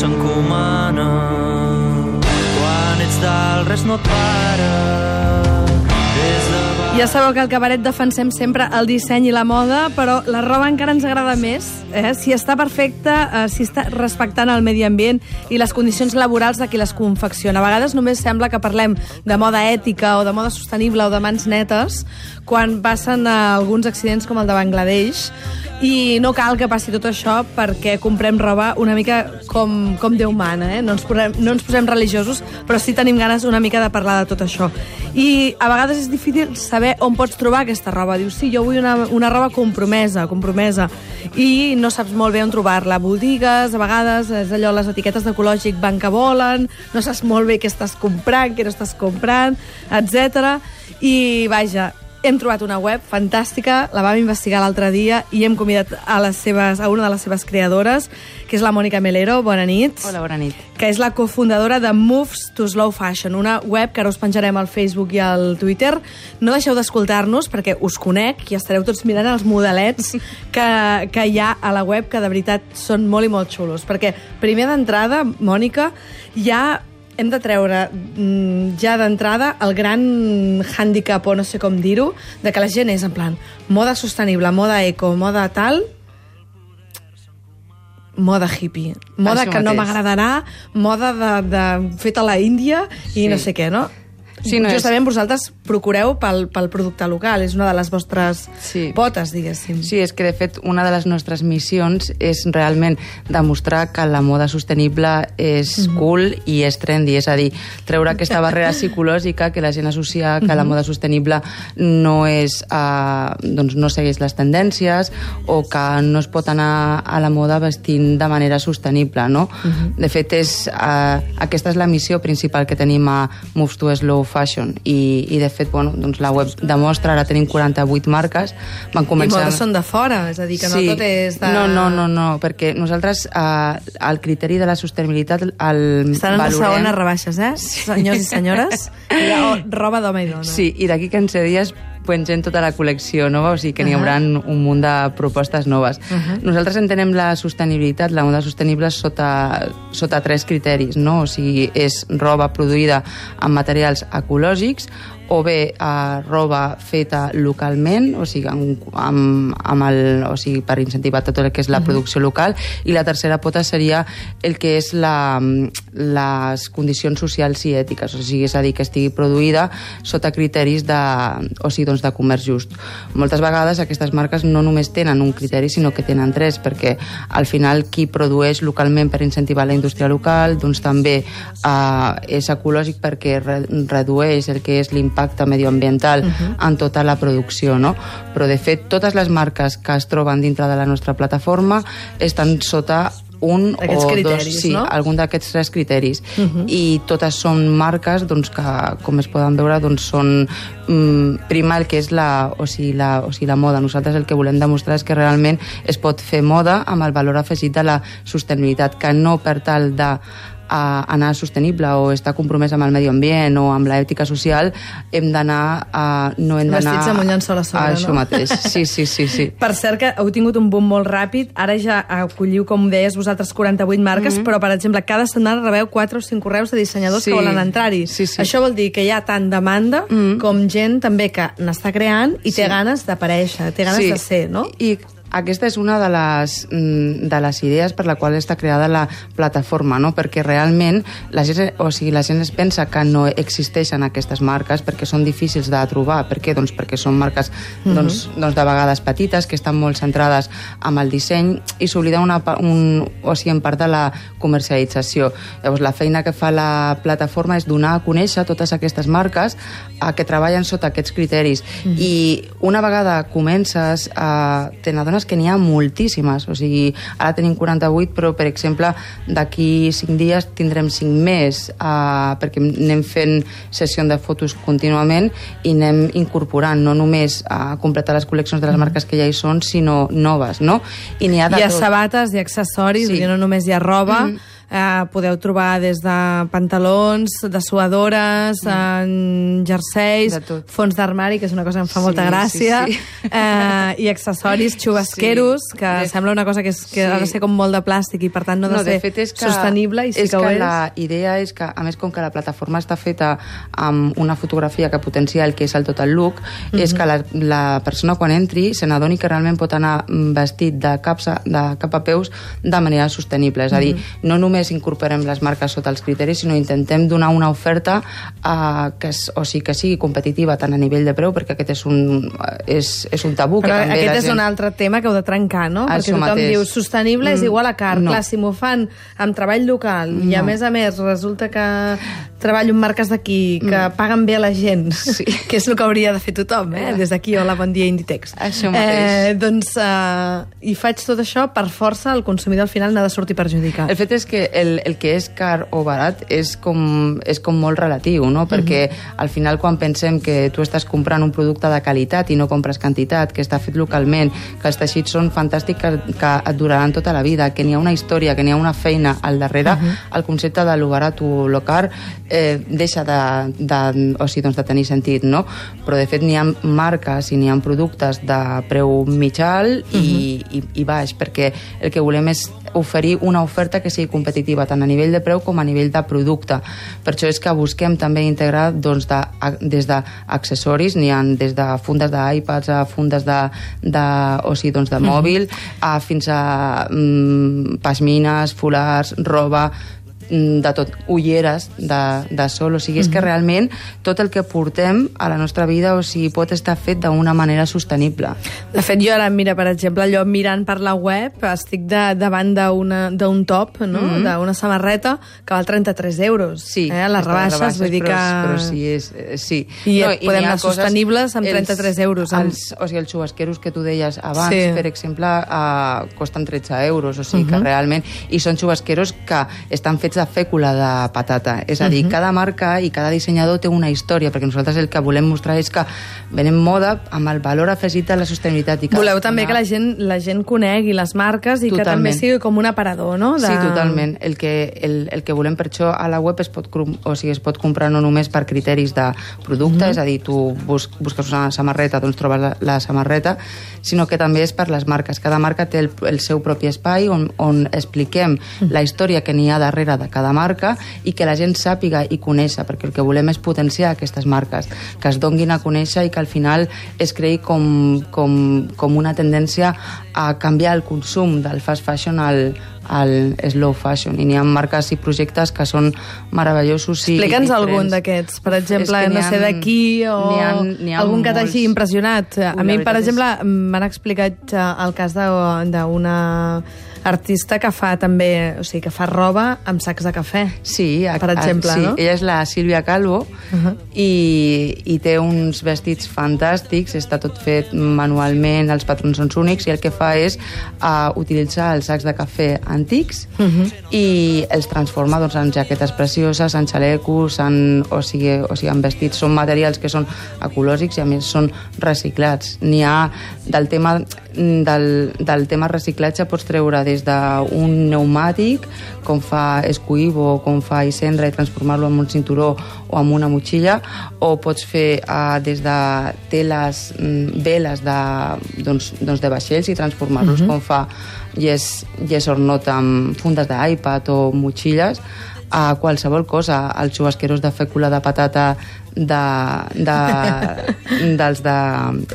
S'encomana. Quan ets dalt res no et para Ja sabeu que al cabaret defensem sempre el disseny i la moda, però la roba encara ens agrada més. Eh? Si està perfecta, eh, si està respectant el medi ambient i les condicions laborals de qui les confecciona. A vegades només sembla que parlem de moda ètica o de moda sostenible o de mans netes quan passen eh, alguns accidents com el de Bangladesh i no cal que passi tot això perquè comprem roba una mica com, com Déu mana, eh? no, ens posem, no ens posem religiosos, però sí tenim ganes una mica de parlar de tot això. I a vegades és difícil saber on pots trobar aquesta roba. Dius, sí, jo vull una, una roba compromesa, compromesa, i no saps molt bé on trobar-la. Botigues, a vegades, és allò, les etiquetes d'ecològic van que volen, no saps molt bé què estàs comprant, què no estàs comprant, etc. I, vaja, hem trobat una web fantàstica, la vam investigar l'altre dia i hem convidat a, les seves, a una de les seves creadores, que és la Mònica Melero. Bona nit. Hola, bona nit. Que és la cofundadora de Moves to Slow Fashion, una web que ara us penjarem al Facebook i al Twitter. No deixeu d'escoltar-nos perquè us conec i estareu tots mirant els modelets que, que hi ha a la web, que de veritat són molt i molt xulos. Perquè, primer d'entrada, Mònica, hi ha hem de treure mm, ja d'entrada el gran hàndicap, o no sé com dir-ho, de que la gent és en plan moda sostenible, moda eco, moda tal, moda hippie. Moda Això que no mateix. m'agradarà, moda de, de feta a la Índia i Sí. no sé què, no? Sí, no és- Justament vosaltres procureu pel, pel producte local, és una de les vostres Sí. potes, diguéssim. Sí, és que de fet una de les nostres missions és realment demostrar que la moda sostenible és cool i és trendy, és a dir, treure aquesta barrera psicològica que la gent associa que la moda sostenible no és uh, doncs no segueix les tendències o que no es pot anar a la moda vestint de manera sostenible, no? De fet, és, uh, aquesta és la missió principal que tenim a Moves to Slow Fashion i, i de fet, bueno, doncs la web demostra, ara tenim 48 marques, van I començar... moltes són de fora, és a dir, que no tot és de... No, no, no, no, perquè nosaltres eh, el criteri de la sostenibilitat el Estan en les valorem... segones rebaixes, eh? Senyors i senyores. Roba d'home i dona. Sí, i d'aquí 15 dies pengem tota la col·lecció nova, o sigui que n'hi haurà un munt de propostes noves. Nosaltres entenem la sostenibilitat, la moda sostenible sota, sota tres criteris, no? O sigui, és roba produïda amb materials ecològics o bé eh, roba feta localment, o sigui, amb, amb, amb el, o sigui, per incentivar tot el que és la producció local, i la tercera pota seria el que és la, les condicions socials i ètiques, o sigui, és a dir, que estigui produïda sota criteris de, o sigui, doncs de comerç just. Moltes vegades aquestes marques no només tenen un criteri, sinó que tenen tres, perquè al final qui produeix localment per incentivar la indústria local, doncs també eh, és ecològic perquè re redueix el que és l'impacte medioambiental uh -huh. en tota la producció, no? Però, de fet, totes les marques que es troben dintre de la nostra plataforma estan sota un o criteris, dos, sí, no? algun d'aquests tres criteris. Uh -huh. I totes són marques doncs, que, com es poden veure, doncs, són mm, prima el que és la, o sigui, la, o sigui, la moda. Nosaltres el que volem demostrar és que realment es pot fer moda amb el valor afegit de la sostenibilitat, que no per tal de a anar sostenible o estar compromès amb el medi ambient o amb l'ètica social, hem d'anar a... no hem d'anar... Vestits amb un llençol a sobre, a això no? mateix, sí, sí, sí, sí. Per cert, que heu tingut un boom molt ràpid. Ara ja acolliu, com deies vosaltres, 48 marques, mm -hmm. però, per exemple, cada setmana rebeu 4 o 5 correus de dissenyadors Sí. que volen entrar-hi. Sí, sí. Això vol dir que hi ha tant demanda mm -hmm. com gent també que n'està creant i té Sí. ganes d'aparèixer, té ganes Sí. de ser, no? I aquesta és una de les, mm, de les idees per la qual està creada la plataforma, no? perquè realment la gent, o sigui, la gent es pensa que no existeixen aquestes marques perquè són difícils de trobar. Per què? Doncs perquè són marques doncs, doncs de vegades petites, que estan molt centrades amb el disseny i s'oblida una, un, o sigui, en part de la comercialització. Llavors, la feina que fa la plataforma és donar a conèixer totes aquestes marques a que treballen sota aquests criteris. I una vegada comences, a, te n'adones persones que n'hi ha moltíssimes. O sigui, ara tenim 48, però, per exemple, d'aquí 5 dies tindrem 5 més, uh, perquè anem fent sessió de fotos contínuament i anem incorporant no només a completar les col·leccions de les marques que ja hi són, sinó noves, no? I n'hi ha de Hi ha tot. sabates, ha accessoris, sí. no només hi ha roba, mm Eh, podeu trobar des de pantalons, de suadores, mm. jerseis, fons d'armari, que és una cosa que em fa sí, molta gràcia, sí, sí. Eh, i accessoris xubasqueros, sí. que de... sembla una cosa que, és, que sí. ha de ser com molt de plàstic i per tant no ha de, no, de ser fet és que, sostenible. I sí és que, que la idea és que, a més, com que la plataforma està feta amb una fotografia que potencia el que és el tot el look, mm -hmm. és que la, la persona quan entri se n'adoni que realment pot anar vestit de cap, de cap a peus de manera sostenible. És a dir, mm -hmm. no només només incorporem les marques sota els criteris, sinó intentem donar una oferta uh, que, és, o sigui, que sigui competitiva tant a nivell de preu, perquè aquest és un, és, és un tabú. Però que també aquest és gent... un altre tema que heu de trencar, no? Això perquè tothom mateix. diu sostenible és mm, igual a car. No. Clar, si m'ho fan amb treball local no. i a més a més resulta que treballo en marques d'aquí, que mm. paguen bé a la gent, sí. que és el que hauria de fer tothom, eh? Des d'aquí, hola, bon dia, Inditex. Això mateix. Eh, doncs, eh, i faig tot això, per força, el consumidor al final n'ha de sortir perjudicat. El fet és que el, el que és car o barat és com, és com molt relatiu, no? Perquè uh -huh. al final quan pensem que tu estàs comprant un producte de qualitat i no compres quantitat, que està fet localment, que els teixits són fantàstics, que, que et duraran tota la vida, que n'hi ha una història, que n'hi ha una feina al darrere, uh -huh. el concepte de lo barat o lo car eh, deixa de, de, o sigui, doncs de tenir sentit, no? Però de fet n'hi ha marques i n'hi ha productes de preu mig alt i, uh -huh. i, i baix, perquè el que volem és oferir una oferta que sigui competitiva tant a nivell de preu com a nivell de producte. Per això és que busquem també integrar doncs, de, des d'accessoris, n'hi ha des de fundes d'iPads a fundes de, de, o sigui, doncs de mòbil, mm -hmm. a, fins a mm, pasmines, folars, roba, de tot, ulleres de, de sol, o sigui, és que mhm. realment tot el que portem a la nostra vida o sigui, pot estar fet d'una manera sostenible. De fet, jo ara, mira, per exemple, jo mirant per la web, estic de, davant d'un top, no? Mm -hmm. d'una samarreta que val 33 euros. Sí, eh? les rebaixes, rebaixes, vull dir que... Però, però sí, és, eh, sí. I, no, i podem anar sostenibles amb 33 els, euros. Amb... Els, o sigui, els xubasqueros que tu deies abans, sí. per exemple, uh, costen 13 euros, o sigui uh -huh. que realment... I són xubasqueros que estan fets de fècula de patata. És a dir, uh -huh. cada marca i cada dissenyador té una història, perquè nosaltres el que volem mostrar és que venem moda amb el valor afegit de la sostenibilitat. I que Voleu també que la gent, la gent conegui les marques i totalment. que també sigui com un aparador, no? De... Sí, totalment. El que, el, el que volem per això a la web es pot, o sigui, es pot comprar no només per criteris de producte, uh -huh. és a dir, tu bus, busques una samarreta, doncs trobes la, la samarreta, sinó que també és per les marques. Cada marca té el, el seu propi espai on, on expliquem uh -huh. la història que n'hi ha darrere de cada marca i que la gent sàpiga i conèixer, perquè el que volem és potenciar aquestes marques, que es donguin a conèixer i que al final es creï com, com, com una tendència a canviar el consum del fast fashion al, al slow fashion i n'hi ha marques i projectes que són meravellosos i Explica'ns algun d'aquests, per exemple, no sé d'aquí o n'hi ha, n'hi ha algun molts. que t'hagi impressionat. A mi, per exemple, és... m'han explicat eh, el cas d'una artista que fa també, o sigui, que fa roba amb sacs de cafè. Sí, a, per exemple, a, sí. no? Ella és la Sílvia Calvo uh -huh. i, i té uns vestits fantàstics, està tot fet manualment, els patrons són únics i el que fa és uh, utilitzar els sacs de cafè antics uh -huh. i els transforma doncs, en jaquetes precioses, en xalecos, en, o, sigui, o sigui, en vestits. Són materials que són ecològics i a més són reciclats. N'hi ha del tema del, del tema reciclatge pots treure des d'un pneumàtic, com fa Escuivo, com fa Isendra, i transformar-lo en un cinturó o en una motxilla, o pots fer uh, des de teles, mm, veles de, doncs, doncs de vaixells i transformar-los uh mhm. -huh. com fa Yes, yes or Not amb fundes d'iPad o motxilles, a qualsevol cosa, els xubasqueros de fècula de patata de, de, dels de,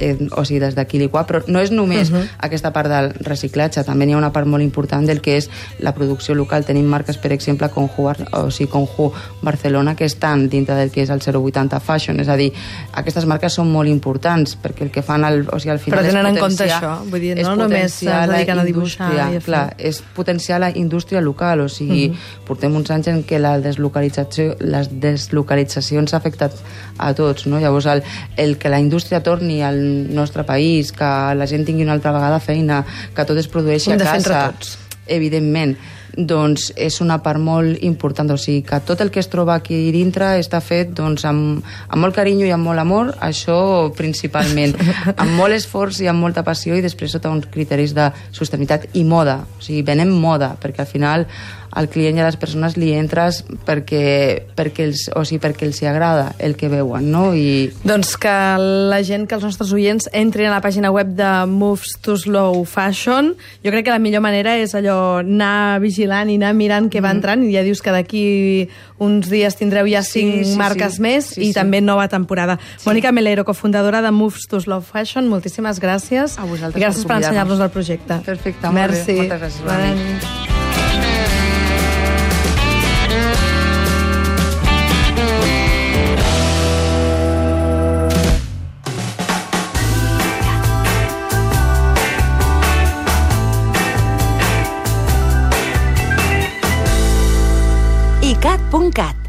eh, o sigui, des de Quiliquà, però no és només uh -huh. aquesta part del reciclatge, també n'hi ha una part molt important del que és la producció local. Tenim marques, per exemple, com Ju, o sigui, com Ju Barcelona, que estan dintre del que és el 080 Fashion, és a dir, aquestes marques són molt importants, perquè el que fan al, o sigui, al final però tenen en compte això, vull dir, no només es dediquen a dibuixar i a clar, és potenciar la indústria local, o sigui, uh -huh. portem uns anys en què la deslocalització, les deslocalitzacions ha afectat a tots, no? Llavors, el, el que la indústria torni al nostre país, que la gent tingui una altra vegada feina, que tot es produeixi a de fer entre casa, tots. evidentment, doncs és una part molt important, o sigui que tot el que es troba aquí dintre està fet doncs, amb, amb molt carinyo i amb molt amor, això principalment, amb molt esforç i amb molta passió i després sota uns criteris de sostenibilitat i moda, o sigui, venem moda, perquè al final al client i a les persones li entres perquè, perquè, els, o sigui, perquè els hi agrada el que veuen, no? I, Doncs que la gent, que els nostres oients entrin a la pàgina web de Moves to Slow Fashion. Jo crec que la millor manera és allò anar vigilant i anar mirant què va entrant i ja dius que d'aquí uns dies tindreu ja Mm-hmm. Sí, cinc sí, marques sí. més Sí, i sí. també nova temporada. Mònica Melero, cofundadora de Moves to Slow Fashion, moltíssimes gràcies. A vosaltres I gràcies per per ensenyar-nos el projecte. Perfecte, molt bé. Merci. Moltes gràcies, bona nit. mercat.cat